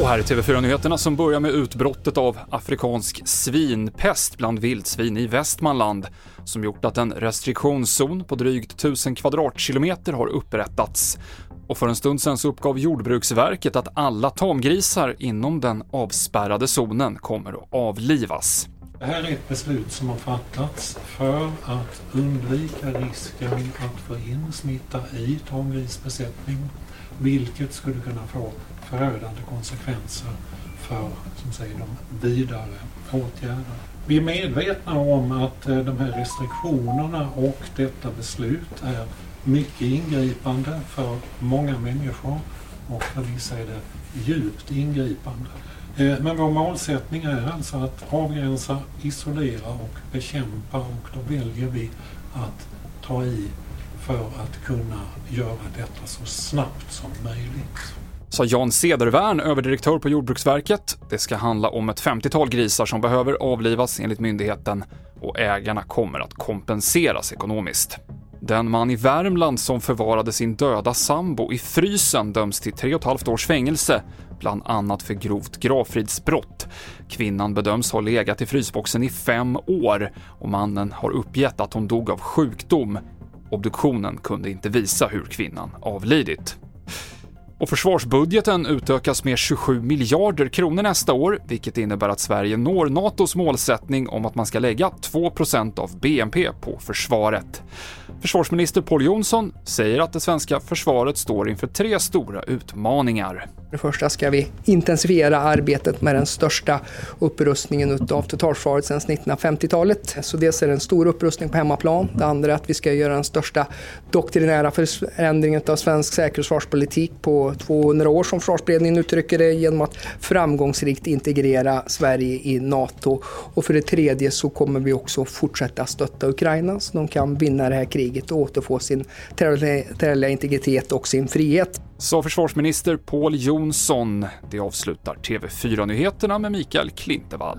Och här är TV4-nyheterna som börjar med utbrottet av afrikansk svinpest bland vildsvin i Västmanland som gjort att en restriktionszon på drygt 1000 kvadratkilometer har upprättats. Och för en stund sedan så uppgav Jordbruksverket att alla tamgrisar inom den avspärrade zonen kommer att avlivas. Det här är ett beslut som har fattats för att undvika risken att få in smitta i tamgrisbesättning, vilket skulle kunna få förödande konsekvenser för som säger, de vidare åtgärderna. Vi är medvetna om att eh, de här restriktionerna och detta beslut är mycket ingripande för många människor och för vissa är det djupt ingripande. Eh, men vår målsättning är alltså att avgränsa, isolera och bekämpa och då väljer vi att ta i för att kunna göra detta så snabbt som möjligt. Sa Jan Cedervärn, överdirektör på Jordbruksverket. Det ska handla om ett 50-tal grisar som behöver avlivas enligt myndigheten och ägarna kommer att kompenseras ekonomiskt. Den man i Värmland som förvarade sin döda sambo i frysen döms till tre och ett halvt års fängelse, bland annat för grovt gravfridsbrott. Kvinnan bedöms ha legat i frysboxen i fem år och mannen har uppgett att hon dog av sjukdom. Obduktionen kunde inte visa hur kvinnan avlidit. Och försvarsbudgeten utökas med 27 miljarder kronor nästa år, vilket innebär att Sverige når NATOs målsättning om att man ska lägga 2% av BNP på försvaret. Försvarsminister Pål Jonsson säger att det svenska försvaret står inför tre stora utmaningar. För det första ska vi intensifiera arbetet med den största upprustningen av totalförsvaret sedan 1950-talet. Så dels är det en stor upprustning på hemmaplan. Det andra är att vi ska göra den största doktrinära förändringen av svensk säkerhetsförsvarspolitik på 200 år som försvarsberedningen uttrycker det genom att framgångsrikt integrera Sverige i NATO. Och för det tredje så kommer vi också fortsätta stötta Ukraina så de kan vinna det här kriget och återfå sin territoriella integritet och sin frihet. Sa försvarsminister Pål Jonsson. Det avslutar TV4-nyheterna med Mikael Klintevall.